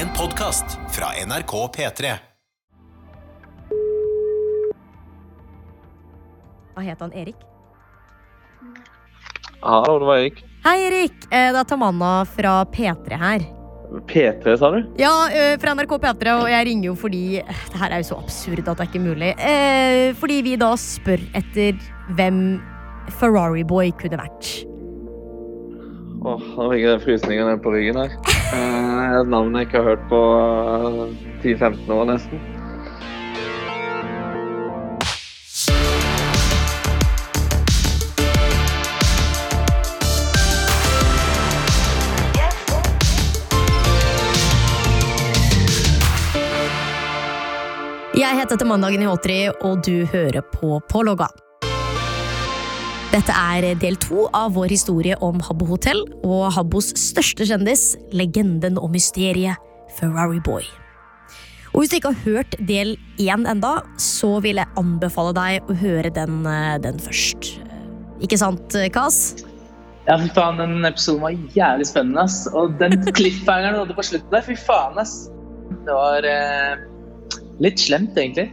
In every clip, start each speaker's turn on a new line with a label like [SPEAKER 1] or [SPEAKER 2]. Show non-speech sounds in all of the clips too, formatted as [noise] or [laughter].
[SPEAKER 1] En podkast fra NRK P3.
[SPEAKER 2] Hva het han? Erik?
[SPEAKER 3] Hallo, det var Erik.
[SPEAKER 2] Hei, Erik! Eh, Det er Tamanna fra P3 her.
[SPEAKER 3] P3, sa du?
[SPEAKER 2] Ja, eh, fra NRK P3, og jeg ringer jo fordi eh, Det her er jo så absurd at det er ikke mulig. Eh, fordi vi da spør etter hvem Ferrari Boy kunne vært.
[SPEAKER 3] Åh, nå fikk jeg frysninger ned på ryggen her. [laughs] Eh, et navn jeg ikke har hørt på eh, 10-15 år nesten.
[SPEAKER 2] Jeg heter Tamandagen i H3, og du hører på Pålogga. Dette er del to av vår historie om Habbo Hotel og Habbos største kjendis, legenden og mysteriet Ferrari Boy. Og Hvis du ikke har hørt del én enda, så vil jeg anbefale deg å høre den, eh, den først. Ikke sant, Kas?
[SPEAKER 4] Ja, fy faen, den episoden var jævlig spennende, ass. Og den [laughs] cliffhangeren du hadde på slutten der, fy faen, ass. Det var eh, litt slemt, egentlig.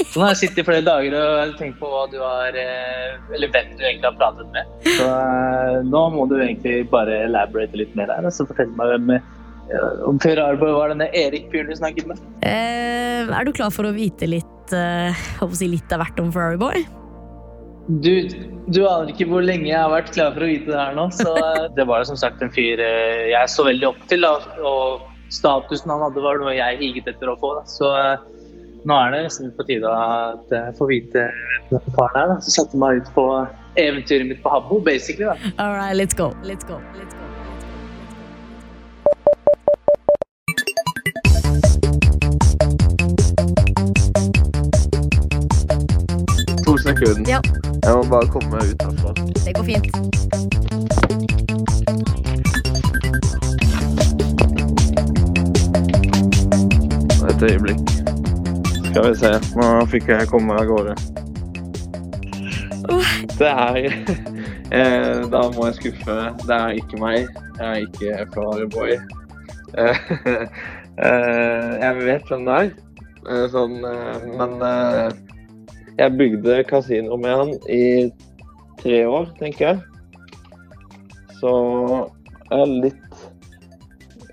[SPEAKER 4] Så nå har jeg sittet i flere dager og tenkt på hva du har eh, Eller hvem du egentlig har pratet med. Så eh, nå må du egentlig bare elaborate litt mer her. Så fortell meg hvem eh, om Per Arborg var denne Erik fyren du snakket med.
[SPEAKER 2] Eh, er du klar for å vite litt, eh, si litt av hvert om Ferrari Boy?
[SPEAKER 4] Du, du aner ikke hvor lenge jeg har vært klar for å vite det her nå. Så det var som sagt en fyr jeg så veldig opp til. Da, og statusen han hadde, var noe jeg higet etter å få. Da. Så nå er det nesten på tide at jeg får vite hvem faren er. Da. Så satte jeg meg ut på eventyret mitt på Habbo, basically. Da.
[SPEAKER 2] All right, let's go. Let's go. Let's go.
[SPEAKER 3] To sekunder.
[SPEAKER 2] Ja.
[SPEAKER 3] Jeg må bare komme meg ut herfra.
[SPEAKER 2] Det går fint.
[SPEAKER 3] Et øyeblikk. Skal vi se. Nå fikk jeg komme meg av gårde. Det er [laughs] eh, Da må jeg skuffe. Det er ikke meg. Jeg er ikke Ferrari Boy. [laughs] Eh, eh, jeg vet hvem det er, eh, sånn, men jeg bygde kasino med han i tre år, tenker jeg. Så jeg er litt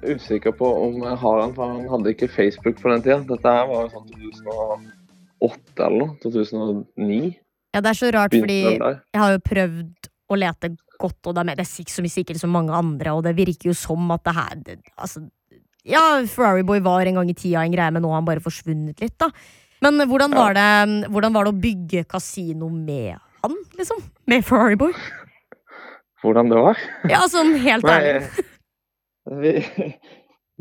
[SPEAKER 3] usikker på om jeg har den, for han hadde ikke Facebook på den tida. Dette her var jo sånn 2008 eller noe. 2009.
[SPEAKER 2] Ja, det er så rart, fordi jeg har jo prøvd å lete godt, og det er, det er ikke så mye sikkert som mange andre, og det virker jo som at det her det, Altså, ja, Ferrari Boy var en gang i tida en greie, men nå har han bare forsvunnet litt, da. Men hvordan var det, hvordan var det å bygge kasino med han, liksom? Med Ferrari Boy?
[SPEAKER 3] Hvordan det var?
[SPEAKER 2] Ja, sånn helt
[SPEAKER 3] Nei,
[SPEAKER 2] ærlig.
[SPEAKER 3] Vi,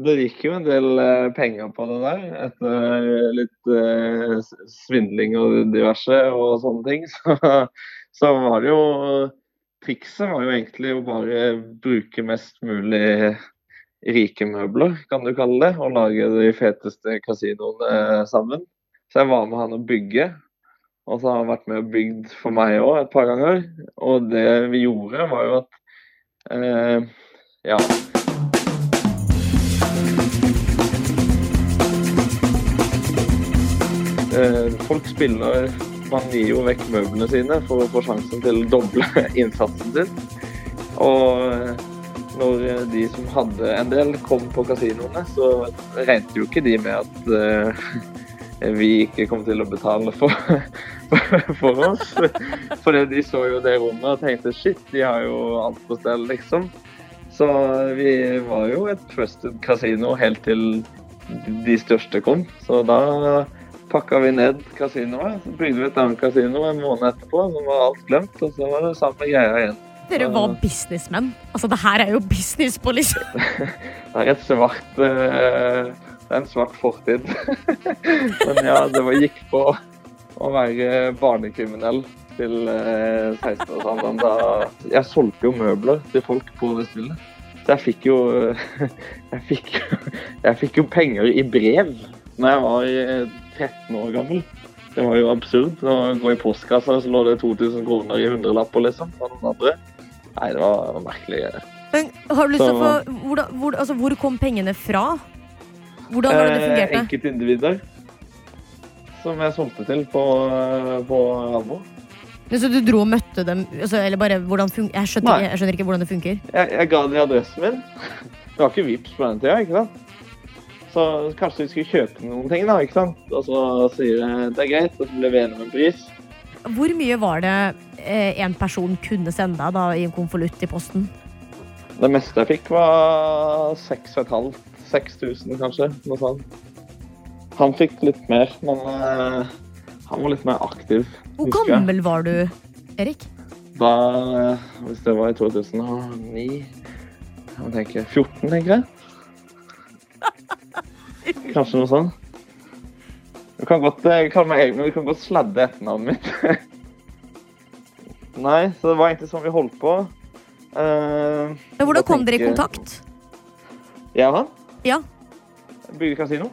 [SPEAKER 3] det gikk jo en del eh, penger på det der, etter litt eh, svindling og diverse og sånne ting. [laughs] Så, så var det jo Trikset var jo egentlig å bare bruke mest mulig rike møbler, kan du kalle det, og lage de feteste kasinoene sammen. Så jeg var med han å bygge. Og så har han vært med og bygd for meg òg et par ganger. Og det vi gjorde, var jo at eh, Ja. Spiller jo vekk møblene sine for å få sjansen til å doble [laughs] innsatsen sin. Og eh, når de som hadde en del, kom på kasinoene, så regnet jo ikke de med at eh, [laughs] vi ikke kom til å betale for, [laughs] for oss. Fordi de så jo det rommet og tenkte shit, de har jo alt på stell, liksom. Så vi var jo et trusted kasino helt til de største kom. Så da pakka vi ned kasinoet. Så bygde vi et annet kasino en måned etterpå, så var alt glemt. Og så var det samme greia igjen.
[SPEAKER 2] Dere var businessmenn. Altså, det her er jo business på liksom [laughs]
[SPEAKER 3] Det er et svart eh, Det er en svart fortid. [laughs] Men ja, det var, gikk på å være barnekriminell til eh, 16 år. Da, jeg solgte jo møbler til folk på det spillet. Så jeg fikk jo [laughs] Jeg fikk, jeg fikk jo penger i brev når jeg var eh, 13 år gammel. Det var jo absurd å gå i postkassa, så lå det 2000 kroner i hundrelapper, liksom. Fra noen andre. Nei, det var merkelig.
[SPEAKER 2] Men har du lyst til å få hvor, hvor, altså, hvor kom pengene fra? Hvordan var det det
[SPEAKER 3] Eh,
[SPEAKER 2] fungerte?
[SPEAKER 3] enkeltindivider. Som jeg solgte til på, eh, på Abo.
[SPEAKER 2] Så du dro og møtte dem? Altså, eller bare, hvordan fun jeg, skjønner jeg skjønner ikke hvordan det funker.
[SPEAKER 3] Jeg, jeg ga dem adressen min. [laughs] Det var ikke Vipps på den tida, ikke sant? Så kanskje vi skulle kjøpe noen ting, da, ikke sant? Og så sier jeg det er greit, og så blir vi enige om en pris.
[SPEAKER 2] Hvor mye var det eh, en person kunne sende da, i en konvolutt i posten?
[SPEAKER 3] Det meste jeg fikk, var 6500. 6000, kanskje. Noe sånt. Han fikk litt mer, men eh, han var litt mer aktiv.
[SPEAKER 2] Hvor gammel var du, Erik?
[SPEAKER 3] Da, eh, hvis det var i 2009 Jeg må tenke 14, tenker jeg. [laughs] Kanskje noe sånt. Du kan godt kalle meg men du kan godt sladde etternavnet mitt. [laughs] Nei, så det var egentlig sånn vi holdt på. Uh,
[SPEAKER 2] Men hvordan
[SPEAKER 3] da
[SPEAKER 2] kom dere i kontakt?
[SPEAKER 3] Jeg og han?
[SPEAKER 2] Ja.
[SPEAKER 3] Bygde kasino.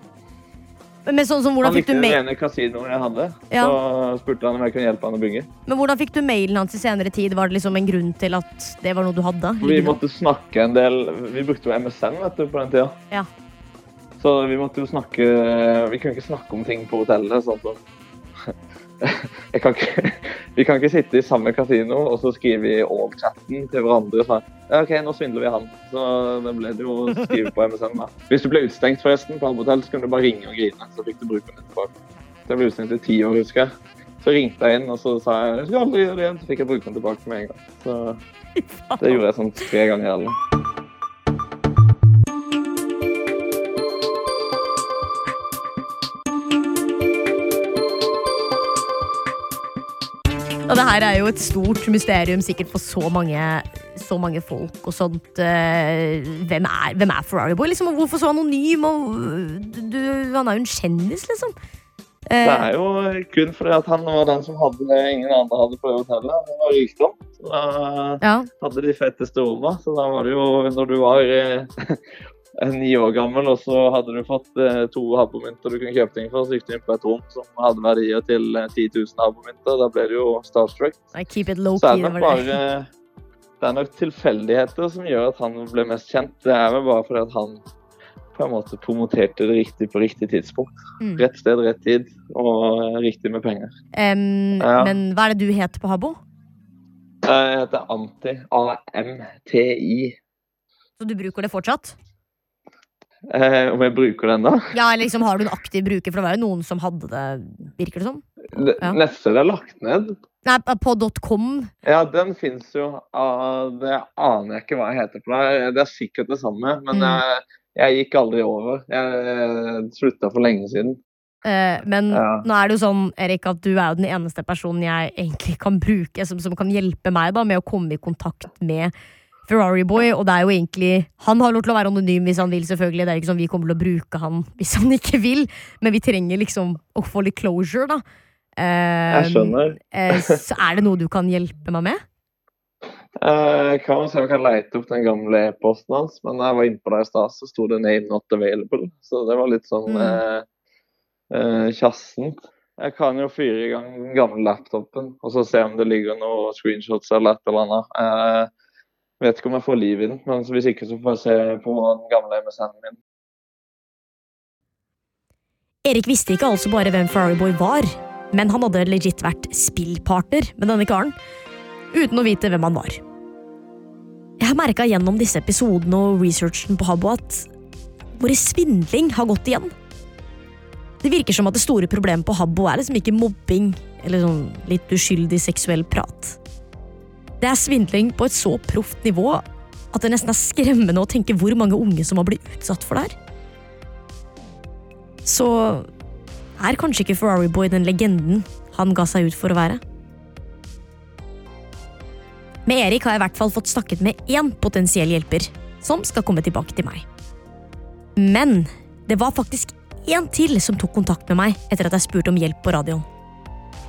[SPEAKER 2] Men sånn som
[SPEAKER 3] Han likte
[SPEAKER 2] du
[SPEAKER 3] det ene kasinoet jeg hadde.
[SPEAKER 2] Ja.
[SPEAKER 3] Så spurte han om jeg kunne hjelpe han å bygge.
[SPEAKER 2] Men hvordan fikk du mailen hans i senere tid? Var det liksom en grunn til at det var noe du hadde?
[SPEAKER 3] Vi måtte snakke en del Vi brukte jo MSN vet du, på den tida.
[SPEAKER 2] Ja.
[SPEAKER 3] Så vi måtte jo snakke Vi kunne ikke snakke om ting på hotellet. sånn som [laughs] kan ikke, Vi kan ikke sitte i samme kasino og så skrive i all-chatten til hverandre sånn ja, OK, nå svindler vi han. Så det ble det jo å skrive på MSN. da. Hvis du ble utestengt forresten på hotell, så kunne du bare ringe og grine. Så fikk du bruke den tilbake. Så jeg ble utestengt i ti år, husker jeg. Så ringte jeg inn og så sa jeg, jeg skal aldri gjøre det igjen. Så fikk jeg bruke den tilbake med en gang. Så [laughs] det gjorde jeg sånn tre ganger eller
[SPEAKER 2] Og det her er jo et stort mysterium sikkert for så mange, så mange folk og sånt. Eh, hvem, er, hvem er Ferrari Boy? Liksom, hvorfor så anonym? Og, du, han er jo en kjendis, liksom.
[SPEAKER 3] Det
[SPEAKER 2] Eh,
[SPEAKER 3] er jo kun fordi at han var den som hadde det ingen andre hadde på det hotellet. Det var rikdom. Så da
[SPEAKER 2] ja.
[SPEAKER 3] hadde de fetteste rommene. Så da var det jo når du var eh, ni år gammel, og så hadde du fått eh, to habomynter du kunne kjøpe ting for, så gikk du inn på et rom som hadde verdier til eh, 10 000 habomynter. Da ble du jo starstruck.
[SPEAKER 2] I keep it low
[SPEAKER 3] Så
[SPEAKER 2] key.
[SPEAKER 3] det
[SPEAKER 2] det var det.
[SPEAKER 3] bare Det er nok tilfeldigheter som gjør at han ble mest kjent. Det er vel bare fordi at han på en måte promoterte det riktig på riktig tidspunkt.
[SPEAKER 2] Mm.
[SPEAKER 3] Rett sted, rett tid, og eh, riktig med penger.
[SPEAKER 2] Um,
[SPEAKER 3] Ja.
[SPEAKER 2] Men hva er det du heter på Habbo?
[SPEAKER 3] Jeg heter Amti. A-M-T-I.
[SPEAKER 2] Så du bruker det fortsatt?
[SPEAKER 3] Eh, om jeg bruker den, da?
[SPEAKER 2] Ja, liksom Har du en aktiv bruker? For det var jo noen som hadde det, virker det som.
[SPEAKER 3] Det-
[SPEAKER 2] Ja.
[SPEAKER 3] Nettstedet er lagt ned.
[SPEAKER 2] Nei, på .com.
[SPEAKER 3] Ja, den fins jo. Ah, det aner jeg ikke hva jeg heter. på Det Det er sikkert det samme, men
[SPEAKER 2] Mm.
[SPEAKER 3] jeg, jeg gikk aldri over. Jeg slutta for lenge siden.
[SPEAKER 2] Eh, men
[SPEAKER 3] Ja.
[SPEAKER 2] nå er det jo sånn, Erik, at du er jo den eneste personen jeg egentlig kan bruke som, som kan hjelpe meg da med å komme i kontakt med Ferrari Boy. Og det er jo egentlig Han har lov til å være anonym hvis han vil, selvfølgelig. Det er ikke sånn vi kommer til å bruke han hvis han ikke vil. Men vi trenger liksom å få litt closure, da. Eh,
[SPEAKER 3] Jeg skjønner.
[SPEAKER 2] eh, så er det noe du kan hjelpe meg med?
[SPEAKER 3] Eh, Jeg kan se om jeg kan lete opp den gamle e-posten hans, men da jeg var inne på det i stad, så sto det 'name not available'. Så det var litt sånn
[SPEAKER 2] Mm.
[SPEAKER 3] eh, eh, kjassent. Jeg kan jo fyre i gang den gamle laptopen og så se om det ligger noen screenshots eller et eller annet. Jeg vet ikke om jeg får liv i den, men hvis ikke så får jeg se på den gamle MSN-en min.
[SPEAKER 2] Erik visste ikke altså bare hvem Ferrari Boy var, men han hadde legit vært spillpartner med denne karen, uten å vite hvem han var. Jeg har merka gjennom disse episodene og researchen på Habbo at våre svindling har gått igjen. Det virker som at det store problemet på Habbo er liksom ikke mobbing eller sånn litt uskyldig seksuell prat. Det er svindling på et så proft nivå at det nesten er skremmende å tenke hvor mange unge som har blitt utsatt for det her. Så er kanskje ikke Ferrari Boy den legenden han ga seg ut for å være. Med Erik har jeg i hvert fall fått snakket med én potensiell hjelper, som skal komme tilbake til meg. Men det var faktisk én til som tok kontakt med meg etter at jeg spurte om hjelp på radioen.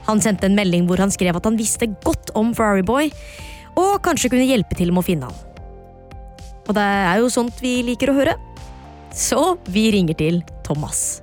[SPEAKER 2] Han sendte en melding hvor han skrev at han visste godt om Ferrari Boy, og kanskje kunne hjelpe til med å finne han. Og det er jo sånt vi liker å høre. Så vi ringer til Thomas.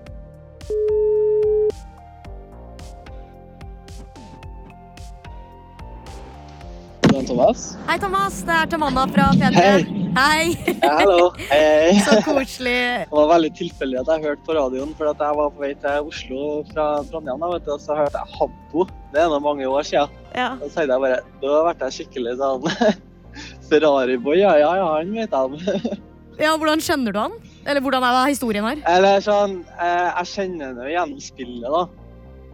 [SPEAKER 4] Thomas.
[SPEAKER 2] Hei, Thomas. Det er Tamanna fra P3.
[SPEAKER 4] Hei.
[SPEAKER 2] Hei!
[SPEAKER 5] Ja, hallo. Hei. [laughs]
[SPEAKER 2] Så koselig.
[SPEAKER 5] Det var veldig tilfeldig at jeg hørte på radioen, for at jeg var på vei til Oslo fra Trondheim. vet du, og Så hørte jeg Habbo. Det er nå mange år siden.
[SPEAKER 2] Ja.
[SPEAKER 5] Da tenkte jeg bare Da ble jeg skikkelig sånn [laughs] Ferrari-boy. Ja, ja, ja, han vet jeg [laughs] om.
[SPEAKER 2] ja, hvordan kjenner du han? Eller hvordan er historien her?
[SPEAKER 5] Eller sånn eh, Jeg kjenner ham gjennom spillet, da.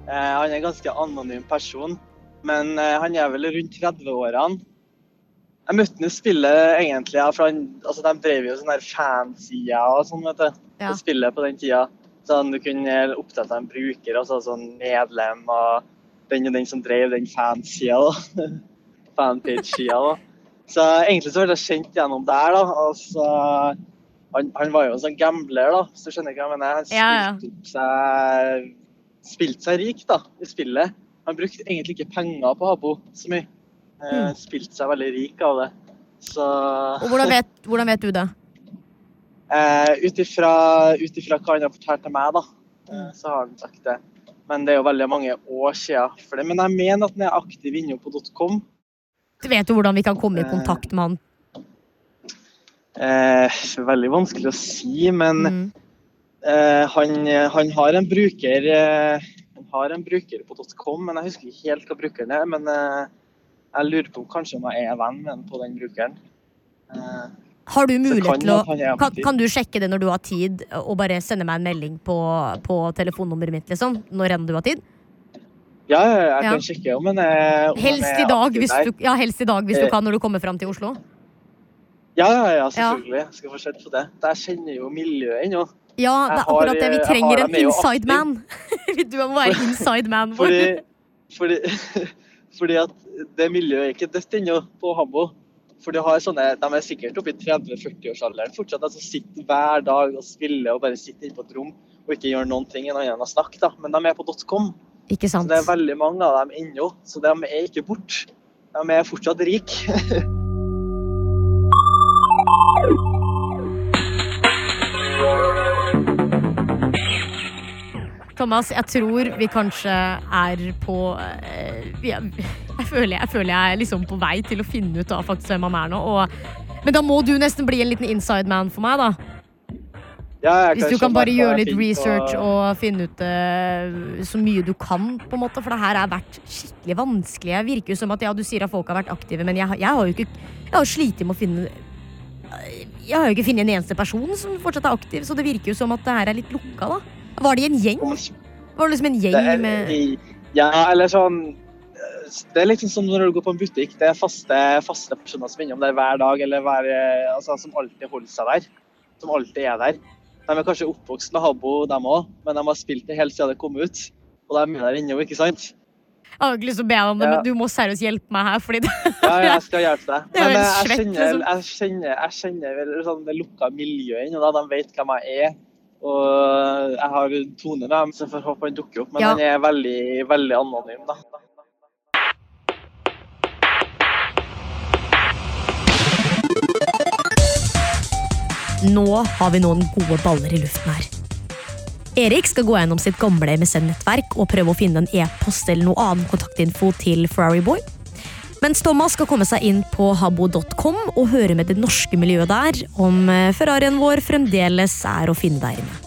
[SPEAKER 5] Eh, han er en ganske anonym person. Men eh, han er vel rundt 30-årene. Jeg møtte ham spille egentlig, ja, han, altså, de drev jo sånne her fansider og sånn, vet du.
[SPEAKER 2] Ja.
[SPEAKER 5] På spillet på den tida. Sånn, du kunne opprette en bruker, altså sånn medlem og den og den som drev den fansida, da. [laughs] Fanpage-sida, da. Så egentlig så ble jeg kjent gjennom der, da. Og så han, han var jo en sånn gambler, da, du skjønner hva jeg mener. Han
[SPEAKER 2] Ja, ja.
[SPEAKER 5] spilte opp seg, spilte seg rik da, i spillet. Han brukte egentlig ikke penger på Habbo så mye. Eh,
[SPEAKER 2] Mm.
[SPEAKER 5] Spilt seg veldig rik av det. Så
[SPEAKER 2] Og hvordan vet, hvordan vet du det?
[SPEAKER 5] eh, ut ifra hva han har fortalt til meg, da,
[SPEAKER 2] Mm.
[SPEAKER 5] eh, så har han sagt det. Men det er jo veldig mange år siden. For det. Men jeg mener at han er aktiv inne på .com.
[SPEAKER 2] Vet du hvordan vi kan komme i kontakt med han?
[SPEAKER 5] Eh, veldig vanskelig å si, men
[SPEAKER 2] Mm.
[SPEAKER 5] Eh, han, han har en bruker eh, Han har en bruker på .com, men jeg husker ikke helt hva brukeren er. Men eh, jeg lurer på kanskje om jeg er venn med på den brukeren. Eh,
[SPEAKER 2] Har du mulighet
[SPEAKER 5] kan
[SPEAKER 2] til å kan, kan du sjekke det når du har tid, og bare sende meg en melding på, på telefonnummeret mitt, liksom? Når enn du har tid?
[SPEAKER 5] Ja, jeg jeg
[SPEAKER 2] Ja.
[SPEAKER 5] kan sjekke om han er om
[SPEAKER 2] Helst i dag, hvis du, ja, helst i dag hvis du
[SPEAKER 5] Eh,
[SPEAKER 2] kan når du kommer fram til Oslo.
[SPEAKER 5] Ja, ja, ja, selvfølgelig. Jeg skal få sett på det. Jeg kjenner jo miljøet ennå.
[SPEAKER 2] Ja, det er akkurat det. Vi
[SPEAKER 5] eh,
[SPEAKER 2] trenger en inside man. [laughs] Du må være inside man.
[SPEAKER 5] Fordi, fordi, [laughs] fordi at det miljøet er ikke dødt ennå på Hambo. For de, har sånne, De er sikkert oppe i 30-40-årsalderen fortsatt, de sitter hver dag og spiller og bare sitter inne på et rom og ikke gjør noen ting annet enn å snakke. da. Men de er på .com,
[SPEAKER 2] Ikke
[SPEAKER 5] så
[SPEAKER 2] sant?
[SPEAKER 5] det er veldig mange av dem ennå. Så de er ikke borte. De er fortsatt rike. [laughs]
[SPEAKER 2] Thomas, jeg tror vi kanskje er på eh, er- jeg, føler, jeg føler jeg er liksom på vei til å finne ut da, faktisk hvem han er nå. Og, men da må du nesten bli en liten inside man for meg, da.
[SPEAKER 5] Ja, jeg
[SPEAKER 2] Hvis du kan bare gjøre litt research
[SPEAKER 5] på-
[SPEAKER 2] og finne ut uh, så mye du kan, på en måte. For det her har vært skikkelig vanskelig. Jeg virker jo som at ja, du sier at folk har vært aktive, men jeg, jeg har jo ikke Jeg har slitt med å finne Jeg har jo ikke funnet en eneste person som fortsatt er aktiv, så det virker jo som at det her er litt lukka, da. Var det en gjeng? Var det liksom en gjeng
[SPEAKER 5] er,
[SPEAKER 2] med
[SPEAKER 5] Ja, eller sånn Det er sånn som når du går på en butikk. Det er faste, faste personer som er innom der hver dag, eller hver, eh, altså, som alltid holder seg der. Som alltid er der. De er kanskje oppvokst med Habbo, dem òg, men de har spilt det helt siden det kom ut. Og de er der ennå, ikke sant?
[SPEAKER 2] Jeg har ikke lyst til å be deg om det,
[SPEAKER 5] Ja.
[SPEAKER 2] men du må seriøst hjelpe meg her, fordi det
[SPEAKER 5] Ja, jeg skal hjelpe deg. [laughs] Men eh, jeg kjenner,
[SPEAKER 2] liksom.
[SPEAKER 5] jeg kjenner, jeg kjenner vel sånn det lukka miljøet ennå. da. De vet hvem jeg er. Og jeg har Tone da, så jeg får håpe han dukker opp. Men
[SPEAKER 2] Ja.
[SPEAKER 5] han er veldig, veldig anonym, da.
[SPEAKER 2] Nå har vi noen gode baller i luften her. Erik skal gå gjennom sitt gamle MSN-nettverk og prøve å finne en e-post eller noe annen kontaktinfo til Ferrari Boy. Mens Thomas skal komme seg inn på habbo.com og høre med det norske miljøet der om eh, Ferrarien vår fremdeles er å finne der inne.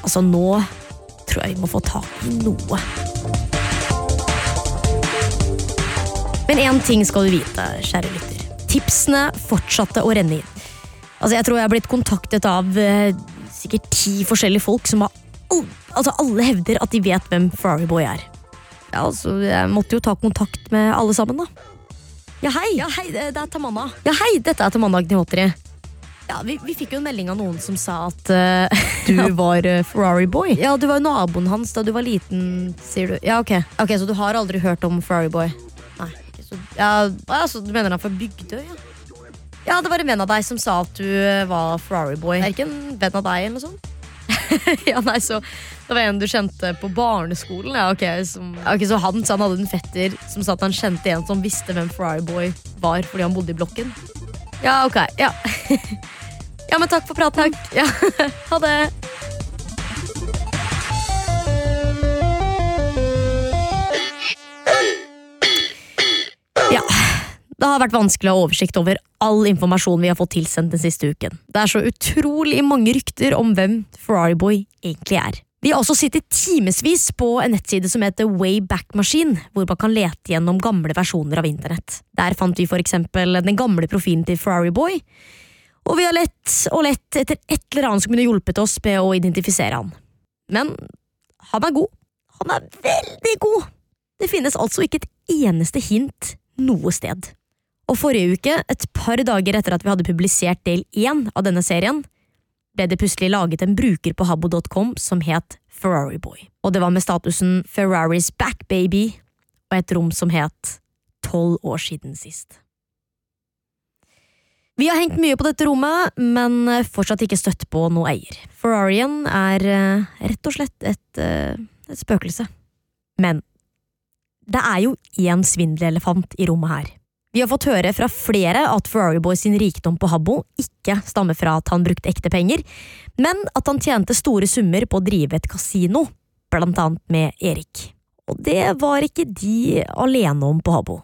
[SPEAKER 2] Altså, nå tror jeg vi må få tak i noe. Men én ting skal du vite, kjære lytter. Tipsene fortsatte å renne inn. Altså, jeg tror jeg har blitt kontaktet av eh, sikkert ti forskjellige folk som har oh, altså alle hevder at de vet hvem Ferrari Boy er. Ja, altså, Jeg måtte jo ta kontakt med alle sammen, da. Ja, hei! Ja, hei, det er Tamanna. Ja, hei, dette er Tamanna Gnihotri. Ja, vi, vi fikk jo en melding av noen som sa at uh, [laughs] du var uh, Ferrari Boy. Ja, du var jo naboen hans da du var liten, sier du. Ja, ok. Ok, Så du har aldri hørt om Ferrari Boy? Nei, så Ja, altså, Du mener han fra Bygdøy, ja? Ja, det var en venn av deg som sa at du eh, var Ferrari Boy. Er ikke en venn av deg, eller noe sånt? [laughs] ja, nei, så Det var en du kjente på barneskolen? Ja, okay, som, okay, Så han, så han hadde en fetter som sa at han kjente en som visste hvem Ferrari Boy var fordi han bodde i blokken? Ja, ok. Ja, [laughs] ja men takk for praten. Ja, [laughs] ha det. Det har vært vanskelig å ha oversikt over all informasjon vi har fått tilsendt den siste uken. Det er så utrolig mange rykter om hvem Ferrariboy egentlig er. Vi har også sittet timevis på en nettside som heter Wayback Machine, hvor man kan lete gjennom gamle versjoner av internett. Der fant vi for eksempel den gamle profilen til Ferrariboy, og vi har lett og lett etter et eller annet som kunne hjulpet oss med å identifisere han. Men han er god. Han er veldig god! Det finnes altså ikke et eneste hint noe sted. Og forrige uke, et par dager etter at vi hadde publisert del én av denne serien, ble det plutselig laget en bruker på habbo.com som het Ferrariboy. Og det var med statusen Ferraris back baby og et rom som het Tolv år siden sist. Vi har hengt mye på dette rommet, men fortsatt ikke støtt på noe eier. Ferrarien er uh, rett og slett et, uh, et spøkelse. Men det er jo én svindelelefant i rommet her. Vi har fått høre fra flere at Ferrari Boys sin rikdom på Habbo ikke stammer fra at han brukte ekte penger, men at han tjente store summer på å drive et kasino, blant annet med Erik. Og det var ikke de alene om på Habbo.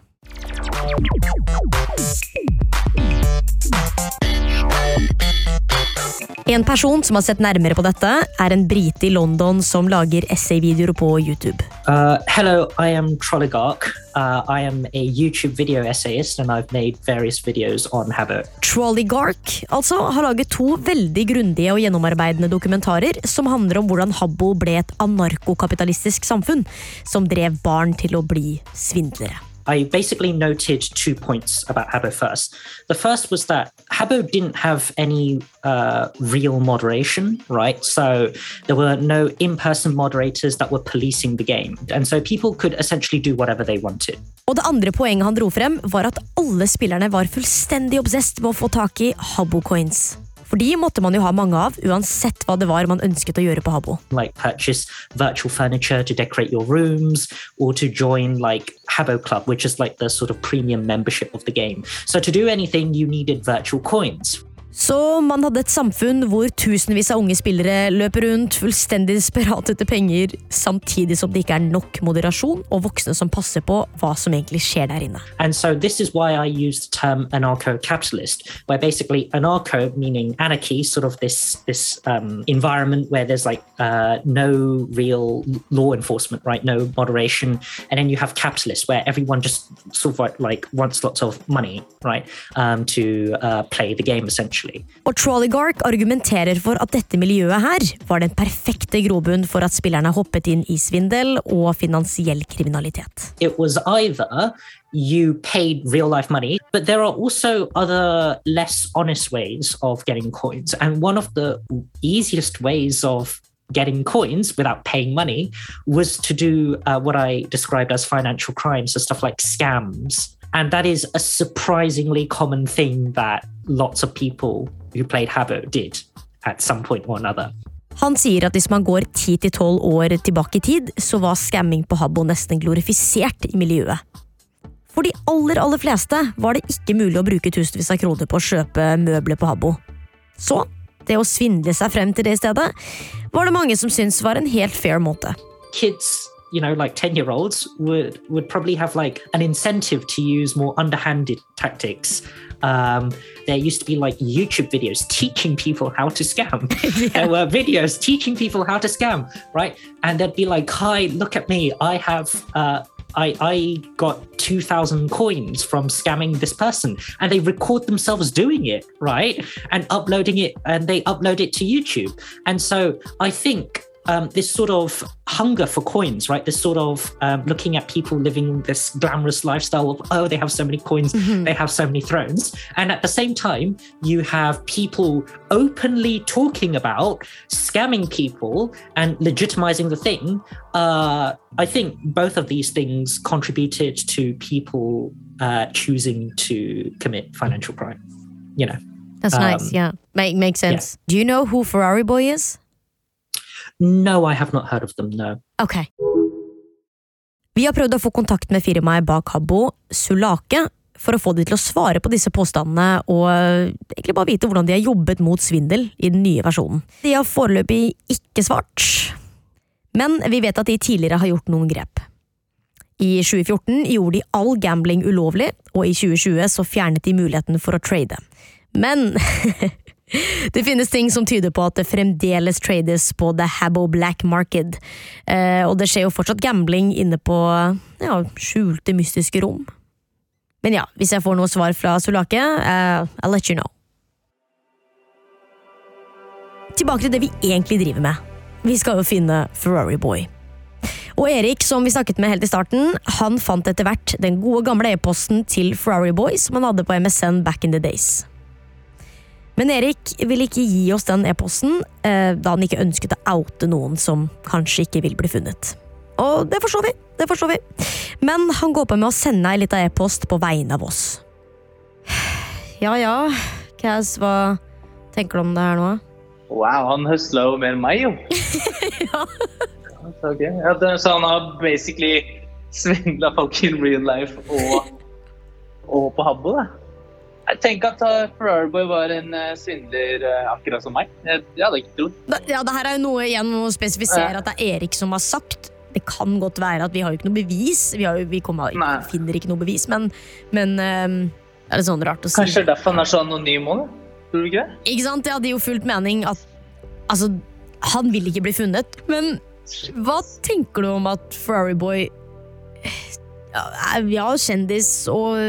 [SPEAKER 2] En person som har sett nærmere på dette, er en brite i London som lager essayvideoer på YouTube.
[SPEAKER 6] Uh, hello, I am Trolligark. Uh, I am a YouTube video essayist, and I've made various videos on Habbo.
[SPEAKER 2] Trolligarch altså, har laget to veldig grundige og gjennomarbeidende dokumentarer som handler om hvordan Habbo ble et anarkokapitalistisk samfunn som drev barn til å bli svindlere.
[SPEAKER 6] I basically noted two points about Habbo first. The first was that Habbo didn't have any uh, real moderation, right? So there were no in person moderators that were policing the game. And so people could essentially do whatever they wanted.
[SPEAKER 2] Og det andre poenget han dro frem, var at alle spillerne var fullstendig obsessed med å få tak i Habbo-coins. For de måtte man jo ha mange av, uansett hva det var man ønsket å gjøre på Habbo.
[SPEAKER 6] Like purchase virtual furniture to decorate your rooms, or to join like Habbo Club, which is like the sort of premium membership of the game. So to do anything, you needed virtual coins.
[SPEAKER 2] Så man hadde et samfunn hvor tusenvis av unge spillere løper rundt fullstendig desperat etter penger, samtidig som det ikke er nok moderasjon og voksne som passer på hva som egentlig skjer der inne.
[SPEAKER 6] And so this is why I use the term anarcho-capitalist, where anarcho meaning anarchy, sort of this this um, environment where there's like uh, no real law enforcement, right? No moderation, and then you have capitalists where everyone just sort of like wants lots of money, right, um, to uh, play the game essentially.
[SPEAKER 2] Og Trolligark argumenterer for at dette miljøet her var den perfekte grobunn for at spillerne hoppet inn i svindel og finansiell kriminalitet.
[SPEAKER 6] It was either you paid real life money, but there are also other less honest ways of getting coins. And one of the easiest ways of getting coins without paying money was to do uh, what I described as financial crimes, so stuff like scams. And that is a surprisingly common thing that lots of people who played Habbo did at some point or another.
[SPEAKER 2] Han sier at hvis man går 10-12 år tilbake i tid, så var scamming på Habbo nesten glorifisert i miljøet. For de aller, aller fleste var det ikke mulig å bruke tusenvis av kroner på å kjøpe møbler på Habbo. Så det å svindle seg frem til det i stedet, var det mange som syntes var en helt fair måte.
[SPEAKER 6] Kids you know like 10 year olds would would probably have like an incentive to use more underhanded tactics um, there used to be like youtube videos teaching people how to scam [laughs]
[SPEAKER 2] Yeah.
[SPEAKER 6] there were videos teaching people how to scam right and they'd be like hi look at me i have uh, I, I got 2,000 coins from scamming this person. And they record themselves doing it, right? And uploading it, and they upload it to YouTube. And so I think um, this sort of hunger for coins, right? This sort of um, looking at people living this glamorous lifestyle of, oh, they have so many coins, they have so many thrones. And at the same time, you have people openly talking about scamming people and legitimizing the thing. Uh, I think both of these things contributed to people uh, choosing to commit financial crime. You know,
[SPEAKER 2] That's
[SPEAKER 6] Um,
[SPEAKER 2] nice, yeah. Make, makes sense. Do you know who Ferrari Boy is?
[SPEAKER 6] No, I have not heard of them. No.
[SPEAKER 2] Ok. Vi har prøvd å få kontakt med firmaet bak Habbo, Sulake, for å få de til å svare på disse påstandene og øh, egentlig bare vite hvordan de har jobbet mot svindel i den nye versjonen. De har foreløpig ikke svart, men vi vet at de tidligere har gjort noen grep. I 2014 gjorde de all gambling ulovlig, og i 2020 så fjernet de muligheten for å trade. Men [laughs] det finnes ting som tyder på at det fremdeles trades på the Habbo black market, eh, og det skjer jo fortsatt gambling inne på ja, skjulte, mystiske rom. Men ja, hvis jeg får noe svar fra Solake, uh, I'll let you know. Tilbake til det vi egentlig driver med. Vi skal jo finne Ferrari Boy. Og Erik, som vi snakket med helt i starten, han fant etter hvert den gode gamle e-posten til Ferrari Boy som han hadde på MSN back in the days. Men Erik ville ikke gi oss den e-posten, eh, da han ikke ønsket å oute noen som kanskje ikke vil bli funnet. Og det forstår vi. det forstår vi. Men han går på med å sende ei lita e-post på vegne av oss. Ja ja, Kaz, hva tenker du om det her nå?
[SPEAKER 4] Wow, han høsla jo mer enn meg, jo. [laughs]
[SPEAKER 2] ja.
[SPEAKER 4] Okay. ok. ja, det, så han har basically svindla folk in real life og, og på Habbo, da. Tenker at uh, Boy var en uh, svindler uh, akkurat som meg. Jeg, jeg hadde ikke trodd.
[SPEAKER 2] Da- Ja, det her er jo noe igjen å spesifisere at det er Erik som har sagt. Det kan godt være at vi har jo ikke noe bevis. Vi, har jo, vi kommer, finner ikke noe bevis, men, men ehm, er det sånn rart å si?
[SPEAKER 4] Kanskje det er derfor han er så anonym òg. Tror du ikke det?
[SPEAKER 2] Ikke sant? Det hadde jo fullt mening at Altså, han vil ikke bli funnet. Men hva tenker du om at Ferrariboy ja, kjendis og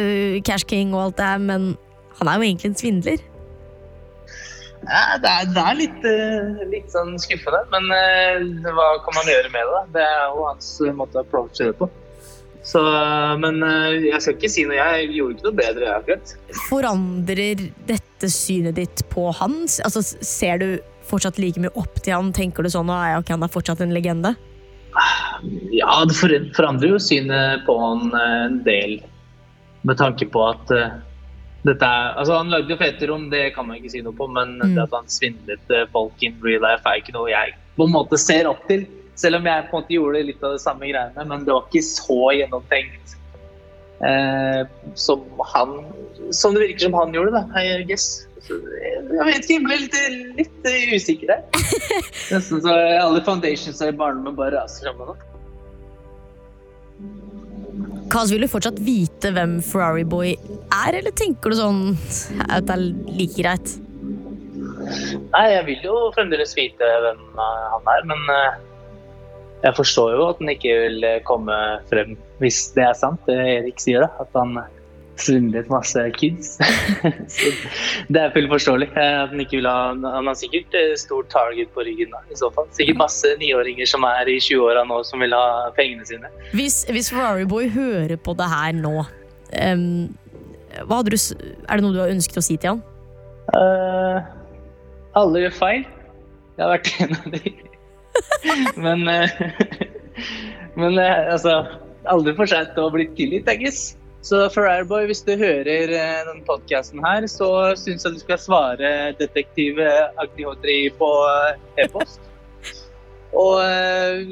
[SPEAKER 2] Cash King og alt det her, men han er jo egentlig en svindler.
[SPEAKER 4] Ja, det er, det er litt, eh, litt sånn skuffende, men eh, hva kan man gjøre med det? Det er jo hans eh, måte å approache det på. Så, men jeg skal ikke si noe. Jeg gjorde ikke noe bedre, akkurat.
[SPEAKER 2] Forandrer dette synet ditt på hans? Altså, ser du fortsatt like mye opp til han? Tenker du sånn at ikke han er fortsatt en legende?
[SPEAKER 4] Ja, det forandrer jo synet på han en del, med tanke på at dette er Altså, han lagde jo fete rom, det kan man ikke si noe på, men
[SPEAKER 2] Mm.
[SPEAKER 4] det at han svindlet eh, folk in real life, er ikke noe jeg på en måte ser opp til. Selv om jeg på en måte gjorde litt av det samme greiene, men det var ikke så gjennomtenkt eh, som han Som det virker som han gjorde, da, I guess. Jeg vet ikke, jeg ble litt, litt eh, usikker her. [laughs] Nesten så alle foundations i barndommen bare raser sammen.
[SPEAKER 2] Kaz, vil du fortsatt vite hvem Ferrari Boy er, eller tenker du sånn at det er like greit?
[SPEAKER 4] Nei, jeg vil jo fremdeles vite hvem eh, han er, men eh, jeg forstår jo at han ikke vil eh, komme frem hvis det er sant, det Erik sier, da. At han svindlet masse kids. [laughs] Så det er fullt forståelig. eh, at Han ikke vil ha Han har sikkert stort target på ryggen, da, i så fall. Sikkert masse niåringer som er i 20-åra nå, som vil ha pengene sine.
[SPEAKER 2] Hvis, hvis Ferrari Boy hører på det her nå, um, du, er det noe du har ønsket å si til han?
[SPEAKER 4] Uh, alle gjør feil. Jeg har vært [laughs] en av de. men uh, [laughs] men uh, altså Aldri for seint å bli tilgitt, jeg guess. Så Ferrarboy, hvis du hører uh, denne podkasten her, så syns jeg du skal svare detektiv uh, Agnihotri på eh, e-post. [laughs] Og eh,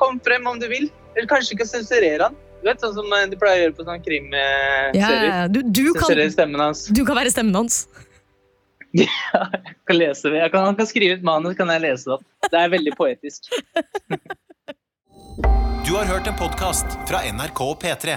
[SPEAKER 4] kom frem om du vil. Eller kanskje du kan sensurere han. Du vet, Sånn som eh, de pleier å gjøre på sånn krimserier.
[SPEAKER 2] Du, du,
[SPEAKER 4] hans.
[SPEAKER 2] du kan være stemmen hans. [laughs]
[SPEAKER 4] Ja, jeg kan lese det. Kan, han kan skrive et manus, kan jeg lese det opp. Det er veldig poetisk. [laughs]
[SPEAKER 1] Du har hørt en podkast fra NRK P3.